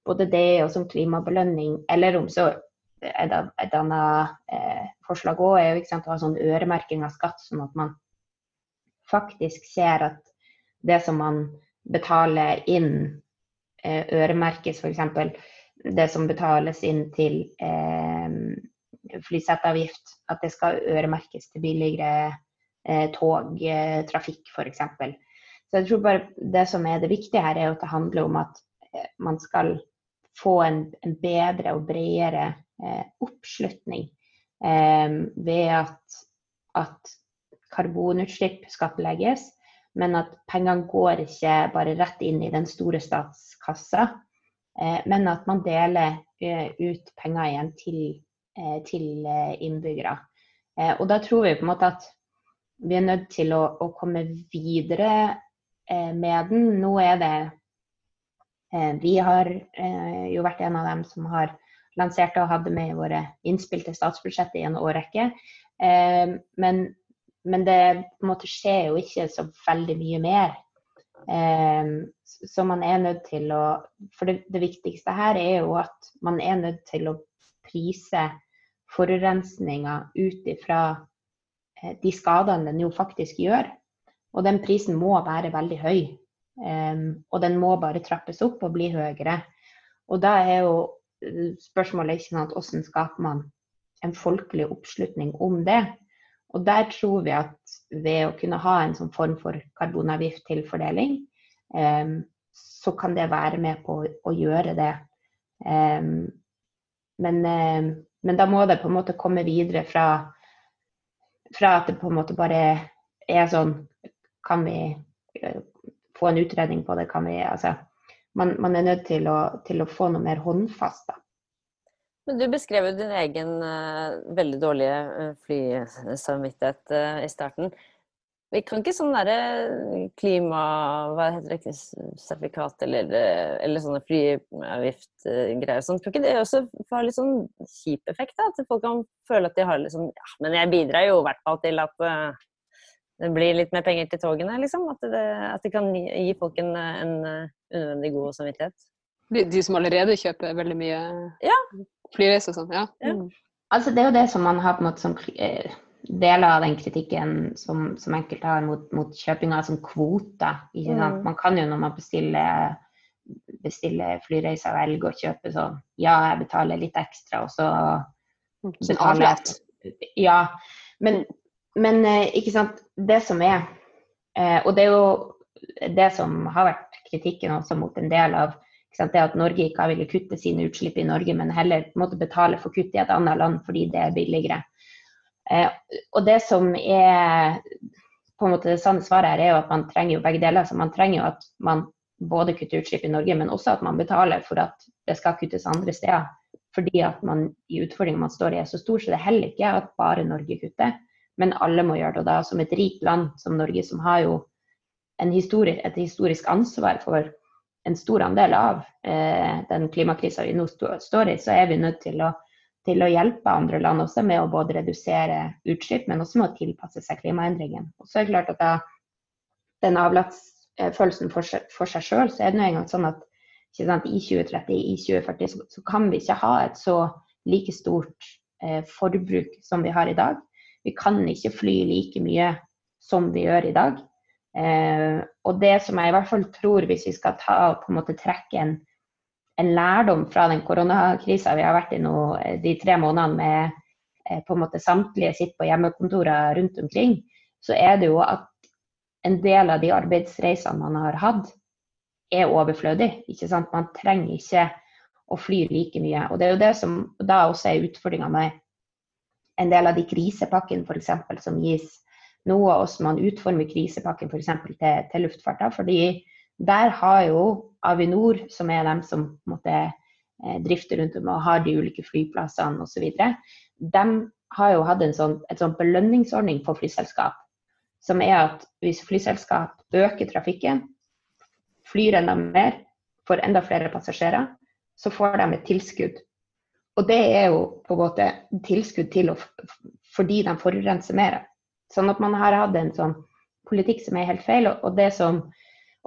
både det og som klimabelønning, eller om så et, et annet eh, forslag òg er jo sant, å ha sånn øremerking av skatt, sånn at man faktisk ser at det som man betaler inn Eh, øremerkes f.eks. det som betales inn til eh, flyseteavgift, at det skal øremerkes til billigere eh, togtrafikk f.eks. Så jeg tror bare det som er det viktige her, er at det handler om at eh, man skal få en, en bedre og bredere eh, oppslutning eh, ved at, at karbonutslipp skattlegges, men at pengene går ikke bare rett inn i den store statskassa, eh, men at man deler eh, ut penger igjen til, til innbyggere. Og da tror vi på en måte at vi er nødt til å, å komme videre med den. Nå er det Vi har jo vært en av dem som har lansert og hadde med i våre innspill til statsbudsjettet i en årrekke. Men men det på en måte skjer jo ikke så veldig mye mer. Så man er nødt til å For det, det, viktigste her er jo at man er nødt til å prise forurensninga ut ifra eh, de skadene den jo faktisk gjør. Og den prisen må være veldig høy. Um, og den må bare trappes opp og bli høyere. Og da er jo eh, spørsmålet ikke sant, hvordan skaper man en folkelig oppslutning om det. Og der tror vi at ved å kunne ha en sånn form for karbonavgift til fordeling, um, så kan det være med på å gjøre det. Um, men, men, da må det på en måte komme videre fra, fra at det på en måte bare er sånn Kan vi få en utredning på det? Kan vi Altså man, man er nødt til å, til å få noe mer håndfast, da. Men du beskrev jo din egen uh, veldig dårlige uh, flysamvittighet uh, i starten. Vi kan ikke sånn derre klima... Hva heter det? Sertifikat eller, eller sånne flyavgiftgreier. Sånn. Tror ikke det også har litt sånn kjip effekt? da, At folk kan føle at de har liksom Ja, men jeg bidrar jo i hvert fall til at det blir litt mer penger til togene, liksom. At det, at det kan gi, gi folk en, en unødvendig god samvittighet. De, de, som allerede kjøper veldig mye ja. flyreiser og sånn? Ja. ja. Mm. Altså, det er jo det som man har på en måte som eh, deler av den kritikken som, som enkelte har mot, mot kjøping av sånn kvoter. Mm. Man kan jo når man bestiller, bestiller flyreiser velge å kjøpe sånn Ja, jeg betaler litt ekstra, og så betaler jeg Ja. Men, men, eh, ikke sant. Det som er eh, Og det er jo det som har vært kritikken også mot en del av det at Norge ikke har villet kutte sine utslipp i Norge, men heller måtte betale for kutt i et annet land fordi det er billigere. Eh, og det som er på en måte det sanne svaret her, er jo at man trenger jo begge deler. Så man trenger jo at man både kutter utslipp i Norge, men også at man betaler for at det skal kuttes andre steder. Fordi at man i utfordringen man står i er så stor, så det er heller ikke at bare Norge kutter. Men alle må gjøre det. Og da som et rikt land som Norge, som har jo histori et historisk ansvar for en stor andel av eh, den klimakrisa vi nå står i, så er vi nødt til å til å hjelpe andre land også med å både redusere utslipp, men også med å tilpasse seg klimaendringene. Og så er det klart at da, den avlatsfølelsen for, for seg sjøl, så er det nå engang sånn at sant, i 2030, i 2040, så, så, kan vi ikke ha et så like stort eh, forbruk som vi har i dag. Vi kan ikke fly like mye som vi gjør i dag. Eh, og det som jeg i hvert fall tror, hvis vi skal ta, på en måte trekke en en lærdom fra den koronakrisa vi har vært i nå eh, de tre månedene med eh, på en måte samtlige sitter på hjemmekontorer rundt omkring, så er det jo at en del av de arbeidsreisene man har hatt, er overflødig. ikke sant? Man trenger ikke å fly like mye. Og det er jo det som da også er utfordringa med en del av de krisepakkene f.eks. som gis nå, og hvordan man utformer krisepakken f.eks. Til, til luftfarta. fordi der har jo Avinor, som er dem som måtte, eh, drifter rundt om og har de ulike flyplassene osv., de har jo hatt en sånn, et sånn belønningsordning for flyselskap. Som er at hvis flyselskap øker trafikken, flyr enda mer, får enda flere passasjerer, så får de et tilskudd. Og det er jo på en måte tilskudd til å, fordi de forurenser mer. Sånn at man har hatt en sånn politikk som er helt feil. Og det som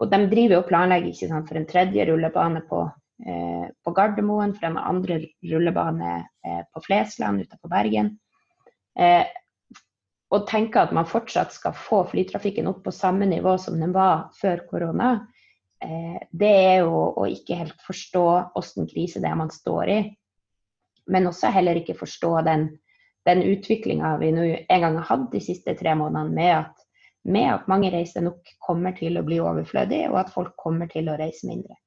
og de driver og planlegger ikke sant, for en tredje rullebane på, eh, på Gardermoen, for en andre rullebane eh, på Flesland utenfor Bergen. Eh, og tenker at man fortsatt skal få flytrafikken opp på samme nivå som den var før korona, eh, det er jo å ikke helt forstå åssen krise det er man står i. Men også heller ikke forstå den, den utviklinga vi nå en gang har hatt de siste tre månedene med at med at mange reiser nok kommer til å bli overflødig, og at folk kommer til å reise mindre.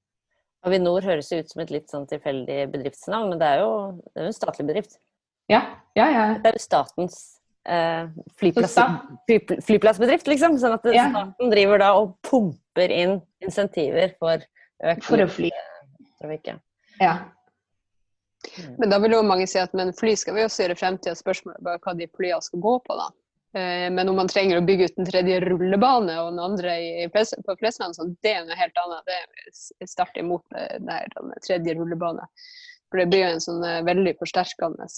Avinor høres ut som et litt sånn tilfeldig bedriftsnavn, men det er jo, det er jo en statlig bedrift. Ja, ja, ja. Det er jo statens eh, flyplass, fly, flyplassbedrift, liksom. Sånn at ja. staten driver da og pumper inn insentiver for økt For å fly. trafikk. Ja. Men da vil jo mange si at men fly skal vi også gjøre i fremtida. Spørsmålet er bare hva de flyene skal gå på, da. Eh, men om man trenger å bygge ut en tredje rullebane og den andre i, på Flesland, sånn, det er noe helt annet. Det er sterkt imot den tredje rullebane. For det blir jo en sånn eh, veldig forsterkende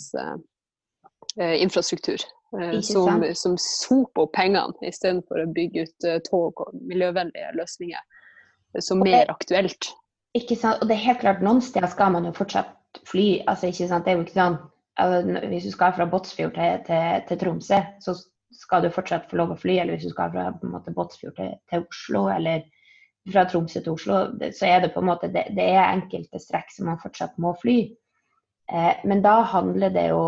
infrastruktur som, som, soper opp pengene istedenfor å bygge ut tog og miljøvennlige løsninger. Som mer aktuelt. Ikke sant. Og det er helt klart, noen steder skal man jo fortsatt fly. altså ikke sant, det er jo ikke sånn altså, Hvis du skal fra Båtsfjord til, til, til Tromsø, så skal du fortsatt få lov å fly, eller hvis du skal fra måte, Båtsfjord til, til, Oslo, eller fra Tromsø til Oslo, så er det på en måte det, det er enkelte strekk som man fortsatt må fly. Eh, men da handler det jo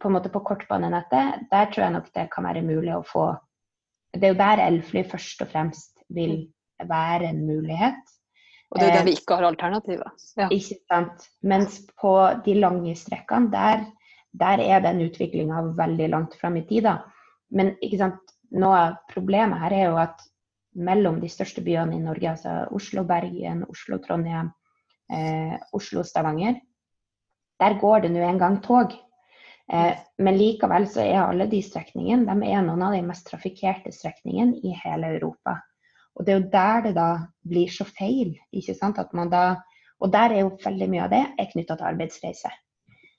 på en måte på kortbanenettet. Der tror jeg nok det kan være mulig å få Det er jo der elfly først og fremst vil være en mulighet. Og det er der vi ikke har alternativer. Ja. Ikke sant. Mens på de lange strekkene, der, der er den utviklinga veldig langt fram i tid. da. Men noe av problemet her er jo at mellom de største byene i Norge, altså Oslo, Bergen, Oslo, Trondheim, eh, Oslo, Stavanger, der går det nå en gang tog. Eh, men likevel så er alle de strekningene de er noen av de mest trafikkerte strekningene i hele Europa. Og det er jo der det da blir så feil. ikke sant? At man da, og der er jo veldig mye av det er knytta til arbeidsreise.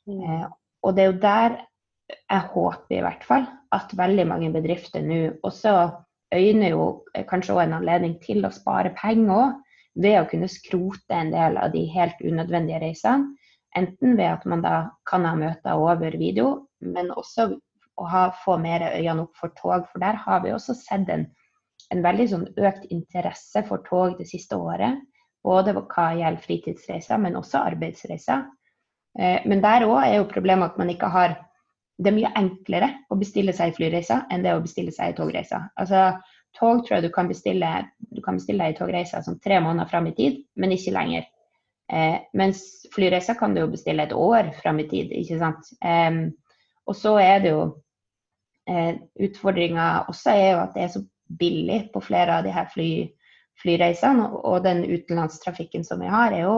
Mm. Eh, og det er jo der jeg håper i hvert fall at veldig mange bedrifter nå også øyner jo kanskje også en anledning til å spare penger òg, ved å kunne skrote en del av de helt unødvendige reisene. Enten ved at man da kan ha møter over video, men også å ha, få mer øynene opp for tog. For der har vi også sett en, en veldig sånn økt interesse for tog det siste året. Både hva gjelder fritidsreiser, men også arbeidsreiser. Eh, men der òg er jo problemet at man ikke har Det er mye enklere å bestille seg flyreiser enn det å bestille seg togreiser. Altså, tog tror jeg du kan bestille du kan bestille deg togreiser sånn tre måneder fram i tid, men ikke lenger. Eh, mens flyreiser kan du jo bestille et år fram i tid, ikke sant. Eh, og så er det jo eh, Utfordringa også er jo at det er så billig på flere av de her fly, flyreisene. Og, den utenlandstrafikken som vi har, er jo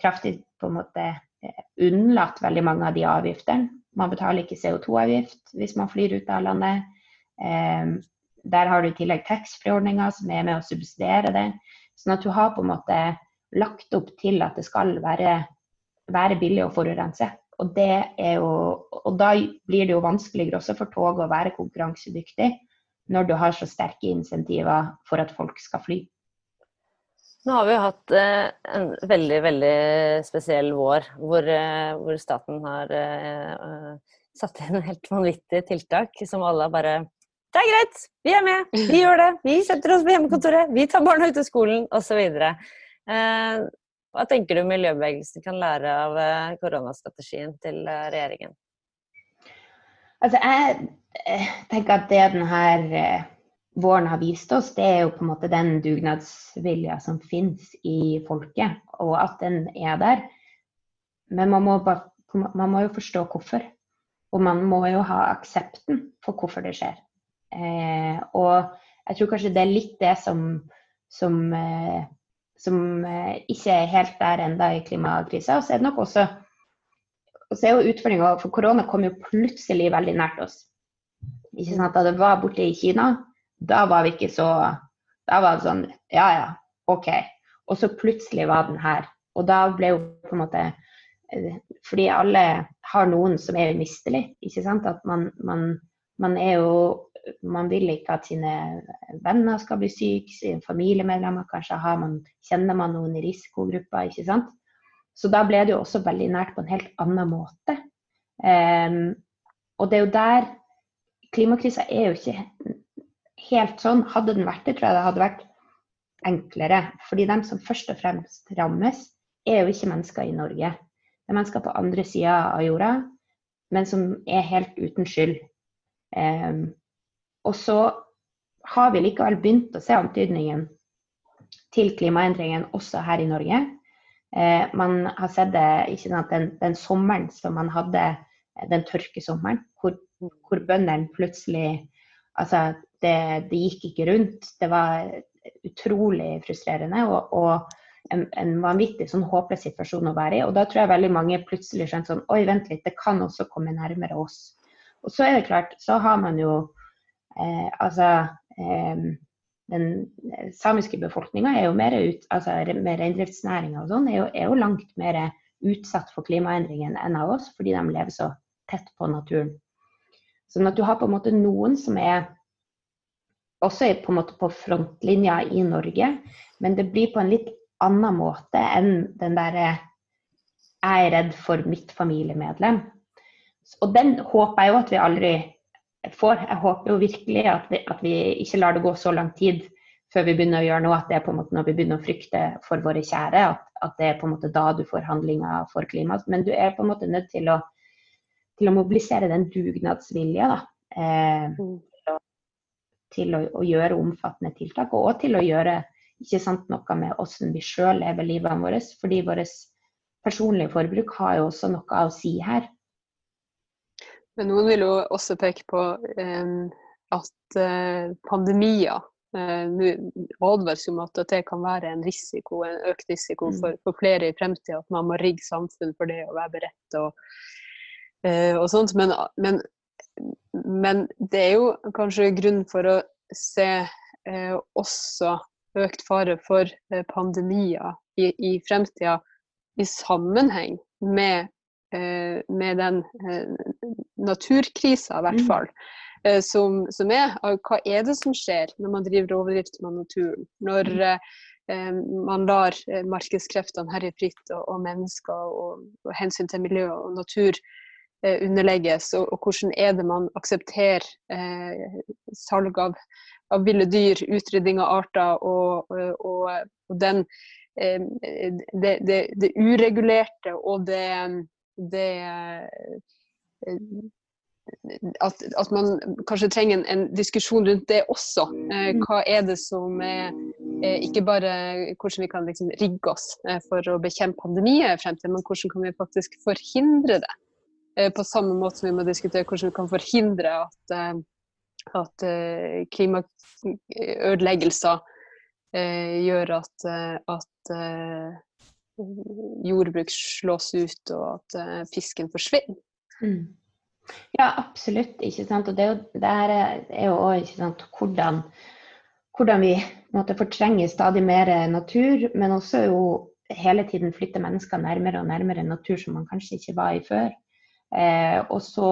kraftig på en måte Eh, unnlatt veldig mange av de avgiftene. Man betaler ikke CO2-avgift hvis man flyr ut av landet. Eh, der har du i tillegg taxfree-ordninga som er med å subsidiere det. Sånn at du har på en måte lagt opp til at det skal være, være billig å forurense. Og, det er jo, og da blir det jo vanskeligere også for tog å være konkurransedyktig når du har så sterke insentiver for at folk skal fly. Nå har vi jo hatt eh, en veldig, veldig spesiell vår hvor, eh, hvor staten har eh, satt inn helt vanvittige tiltak som alle bare Det er greit, vi er med, vi gjør det. Vi setter oss på hjemmekontoret, vi tar barna ut av skolen osv. Hva tenker du miljøbevegelsen kan lære av koronastrategien til regjeringen? Altså, jeg tenker at det denne våren har vist oss, det er jo på en måte den dugnadsvilja som finnes i folket, og at den er der. Men man må, bare, man må, jo forstå hvorfor. Og man må jo ha aksepten for hvorfor det skjer. Eh, og jeg tror kanskje det er litt det som, som, eh, som eh, ikke er helt der enda i klimakrisa. Og så er det nok også og så er jo utfordringa, for korona kom jo plutselig veldig nært oss. Ikke sant, Da det var borte i Kina, da var vi ikke så Da var det sånn Ja, ja, OK. Og så plutselig var den her. Og da ble jo på en måte eh, Fordi alle har noen som er umistelig, ikke sant. At man, man, man er jo man vil ikke at sine venner skal bli syke, sine familiemedlemmer. Kanskje har man, kjenner man noen i risikogrupper. ikke sant? Så da ble det jo også veldig nært på en helt annen måte. Um, og det er jo der Klimakrisa er jo ikke helt sånn. Hadde den vært det, tror jeg det hadde vært enklere. Fordi de som først og fremst rammes, er jo ikke mennesker i Norge. Det er mennesker på andre sida av jorda, men som er helt uten skyld. Um, og så har vi likevel begynt å se antydningen til klimaendringen også her i Norge. Eh, man har sett det sant, den, den, sommeren som man hadde, den tørkesommeren, hvor, hvor bøndene plutselig Altså, det, det, gikk ikke rundt. Det var utrolig frustrerende og, og en, en, vanvittig sånn håpløs situasjon å være i. Og da tror jeg veldig mange plutselig skjønte sånn Oi, vent litt, det kan også komme nærmere oss. Og så er det klart, så har man jo eh, Altså eh, den samiske befolkninga er jo mer ut, altså med reindriftsnæringa og sånn, er, er, jo langt mer utsatt for klimaendringene enn av oss, fordi de lever så tett på naturen. Sånn at du har på en måte noen som er også på en måte på frontlinja i Norge, men det blir på en litt annen måte enn den derre jeg er redd for mitt familiemedlem. Og den håper jeg jo at vi aldri får. Jeg håper jo virkelig at vi, at vi ikke lar det gå så lang tid før vi begynner å gjøre noe, at det er på en måte når vi begynner å frykte for våre kjære, at, at det er på en måte da du får handlinger for klimaet. Men du er på en måte nødt til å, til å mobilisere den dugnadsvilja, da. Eh, mm til å, å, gjøre omfattende tiltak, og til å gjøre ikke sant, noe med hvordan vi sjøl lever livene våre. Fordi vårt personlige forbruk har jo også noe å si her. Men noen vil jo også peke på eh, at eh, pandemier eh, advares om at det kan være en risiko, en økt risiko mm. for, for flere i fremtida. At man må rigge samfunn for det å være beredt. og eh, og sånt. Men, men, men, det er jo kanskje grunn for å se eh, også økt fare for eh, pandemier i, i fremtida i sammenheng med, med den eh, naturkrisa, i hvert mm. fall. Mm. Som, som, er. Hva er det som skjer når man driver rovdrift med naturen? Når mm. Eh, man lar eh, markedskreftene herje fritt, og, og mennesker og, og, hensyn til miljø og natur eh, underlegges. Og, og, hvordan er det man aksepterer eh, salg av, av, ville dyr, utrydding av arter og, den eh, det, det, det, uregulerte og det, det at, at, man kanskje trenger en, en, diskusjon rundt det også. Eh, hva er det som er eh, Ikke bare hvordan vi kan liksom rigge oss eh, for å bekjempe pandemier frem til, men hvordan kan vi faktisk forhindre det? Eh, på samme måte som vi må diskutere hvordan vi kan forhindre at, eh, at eh, klimaødeleggelser gjør at, at jordbruk slås ut og at fisken forsvinner. Mm. Ja, absolutt. ikke sant? Og det, det er jo òg hvordan, hvordan vi måtte fortrenge stadig mer natur, men også jo hele tiden flytte mennesker nærmere og nærmere natur som man kanskje ikke var i før. Eh, og så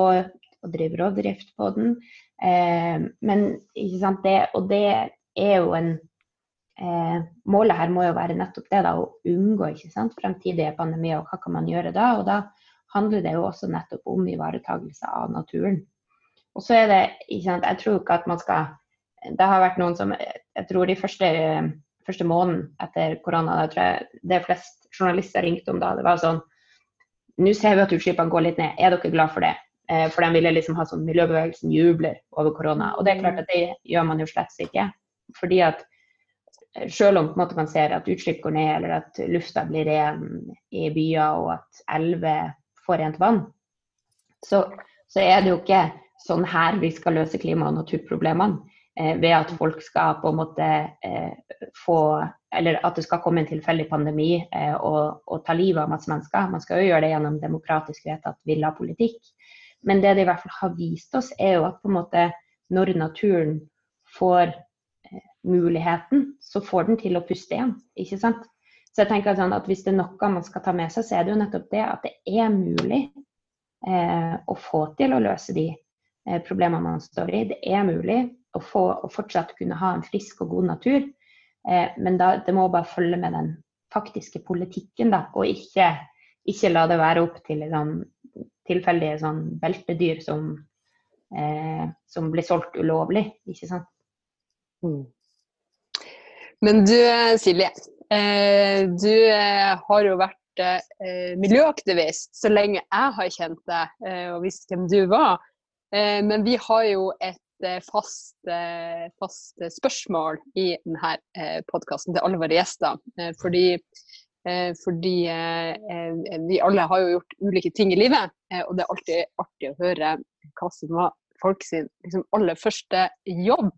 å drive rovdrift på den. Eh, men ikke sant, det, og det er jo en eh, Målet her må jo være nettopp det, da, å unngå ikke sant, fremtidige pandemier. Og hva kan man gjøre da? Og da handler det jo også nettopp om ivaretagelse av naturen. Og så er det, ikke sant, Jeg tror ikke at man skal Det har vært noen som Jeg tror de første, første måneden etter korona, da tror jeg det flest journalister ringte om da, det var sånn Nå ser vi at utslippene går litt ned, er dere glad for det? Eh, for de ville liksom ha sånn miljøbevegelsen jubler over korona. Og det er klart at det gjør man jo slett ikke. Fordi at selv om måte, man ser at utslipp går ned, eller at lufta blir ren i byer, og at elver får rent vann, så, så, er det jo ikke sånn her vi skal løse klima- og naturproblemene. Eh, ved at folk skal på en måte eh, få Eller at det skal komme en tilfeldig pandemi eh, og, og, ta livet av masse mennesker. Man skal jo gjøre det gjennom demokratisk vedtatt villa politikk. Men det de i hvert fall har vist oss, er jo at på en måte når naturen får muligheten, så får den til å puste igjen. ikke sant? Så jeg tenker sånn at Hvis det er noe man skal ta med seg, så er det jo nettopp det at det er mulig eh, å få til å løse de eh, problemene man står i. Det er mulig å, få, å fortsatt kunne ha en frisk og god natur. Eh, men da, det må bare følge med den faktiske politikken, da, og ikke, ikke la det være opp til sånn, tilfeldige sånn beltedyr som, eh, som blir solgt ulovlig. ikke sant? Mm. Men du Silje, Eh, du eh, har jo vært eh, miljøaktivist så lenge jeg har kjent deg og visst hvem du var. Men vi har jo et fast, fast spørsmål i denne podkasten til alle våre gjester. Fordi, fordi vi alle har jo gjort ulike ting i livet, og det er alltid artig å høre hva som var folk sin liksom, aller første jobb.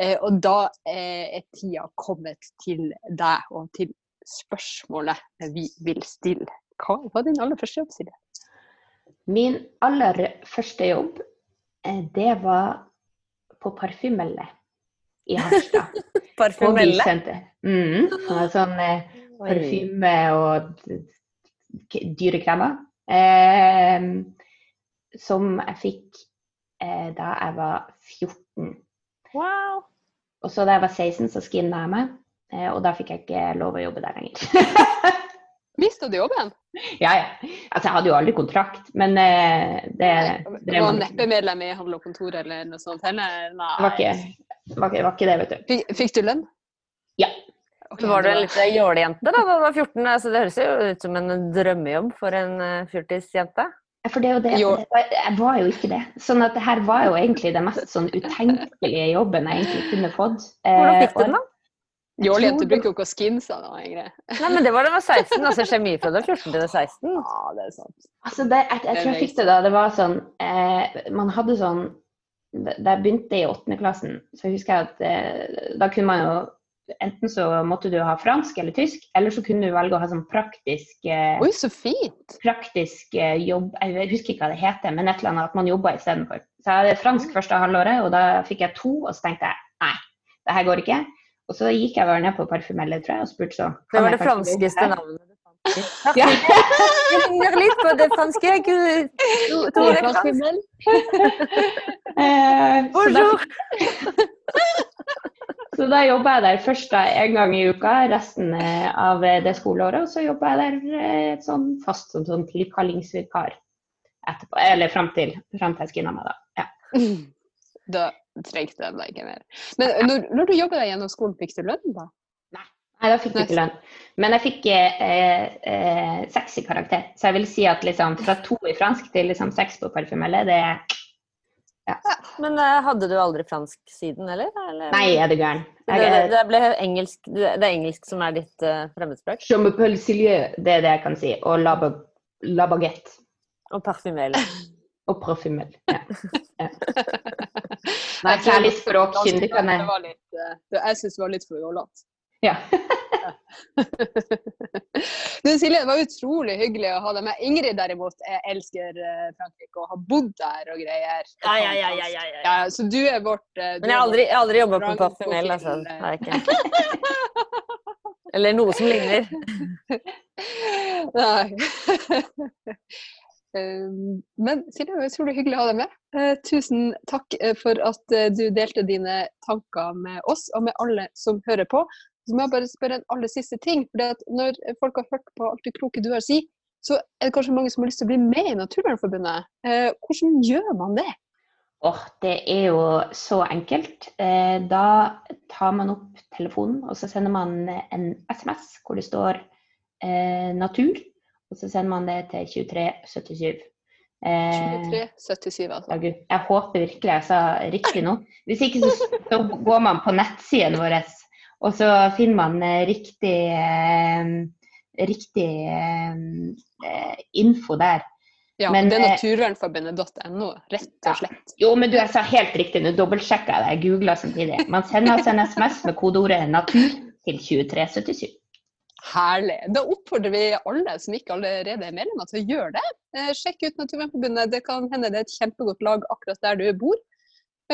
Eh, og da eh, er tida kommet til deg og til spørsmålet vi vil stille. Hva var din aller første jobb, Silje? Min aller første jobb, eh, det var på Parfymelle i Harstad. Parfymelle? Mm, sånn parfyme og dyrekremer. Eh, som jeg fikk eh, da jeg var 14. Wow. Og så da jeg var 16, så skinna jeg meg, eh, og da fikk jeg ikke lov å jobbe der lenger. Mista du jobben? Ja, ja. Altså, jeg hadde jo aldri kontrakt, men uh, det Du var neppe medlem i Handel og Kontor eller noe sånt heller? Nei. Det var ikke, var ikke, var ikke det, vet du. Fikk, fikk du lønn? Ja. Okay, var du en liten jålejente da da du var 14? Altså, det høres jo ut som en drømmejobb for en uh, fjortisjente? For det er jo det, jo. Jeg var jo ikke det. Sånn at det her var jo egentlig den mest sånn utenkelige jobben jeg egentlig kunne fått. Hvordan fikk du den, da? Jålejenter bruker jo ikke å skinne seg da, Ingrid. Nei, men det var da jeg var 16. altså skjer mye fra det 14 til det 16. Ja, det er sant. Altså, det, jeg, jeg, tror jeg fikk det da det var sånn eh, Man hadde sånn Da jeg begynte i åttende klassen, så husker jeg at eh, da kunne man jo enten så måtte du ha fransk eller tysk, eller så kunne du velge å ha sånn praktisk eh, Oi, så fint! praktisk eh, jobb, jeg husker ikke hva det heter, men et eller annet at man jobba istedenfor. Så jeg hadde fransk første halvåret, og da fikk jeg to, og så tenkte jeg nei, det her går ikke. Og så gikk jeg bare ned på parfymeller, tror jeg, og spurte så Det var det franskeste navnet. Ja. Jeg ligner litt på det franske. jeg kunne to er fransk. Eh, Bonjour! så da jobba jeg der først da, en gang i uka resten eh, av eh, det skoleåret, og så jobba jeg der eh, sånn fast som sånn tilkallingsvikar etterpå. Eller fram til, frem til jeg skinna meg, da. Ja. Da trengte jeg deg ikke mer. Men når, når du jobber deg gjennom skolen, fikk du lønn da? Nei, da fikk du ikke lønn. Men jeg fikk eh, eh, sexy karakter. Så jeg vil si at liksom, fra to i fransk til liksom, seks på parfymelle, det er Men eh, hadde du aldri fransk siden, eller? eller? Nei, er du gæren. Det, Jeg det, det ble engelsk, det er engelsk som er ditt uh, fremmedspråk? Je Silje, det er det jeg kan si. Og la, la baguette. Og parfymel. Og parfymel, Ja. Nei, Nei, kjærlig språkkyndig kan jeg eh, det, jeg syns det var litt for jålete. ja. Du Silje, det var utrolig hyggelig å ha deg med. Ingrid derimot jeg elsker eh, Frankrike og har bodd der og greier. Ja, ja, ja, ja, ja, ja. Ja, så du er vårt eh, du Men jeg har aldri, jeg har aldri jobba på parfymel, altså. jeg ikke. Eller noe som ligner. Nei. Um, Men Silje, det var utrolig hyggelig å ha deg med. Eh, tusen takk for at du delte dine tanker med oss og med alle som hører på. Så må jeg bare spørre en aller siste ting. For når folk har hørt på alt det kloke du har å si, så er det kanskje mange som har lyst til å bli med i Naturvernforbundet. Eh, hvordan gjør man det? Åh, det er jo så enkelt. Eh, da tar man opp telefonen, og så sender man en SMS hvor det står eh, 'natur'. Og så sender man det til 2377. Eh, 2377, altså. Jeg håper virkelig jeg sa riktig nå. Hvis ikke så går man på nettsiden vår, og så finner man eh, riktig, eh, riktig eh, info der. Ja, Men, det er naturvernforbundet.no, rett og slett. Jo, men du, sa helt riktig. Nå dobbeltsjekka jeg det. Jeg googla samtidig. Man sender oss en SMS med kodeordet 'natur' til 2377. Herlig. Da oppfordrer vi alle som ikke allerede er medlemmer, til å gjøre det. Sjekk ut Naturvernforbundet. Det kan hende det er et kjempegodt lag akkurat der du bor.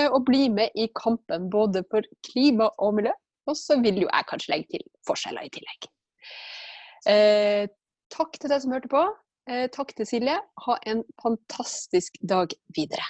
Og bli med i kampen både for klima og miljø. Og så vil jo jeg kanskje legge til forskjeller i tillegg. Eh, takk til deg som hørte på. Eh, takk til Silje. Ha en fantastisk dag videre.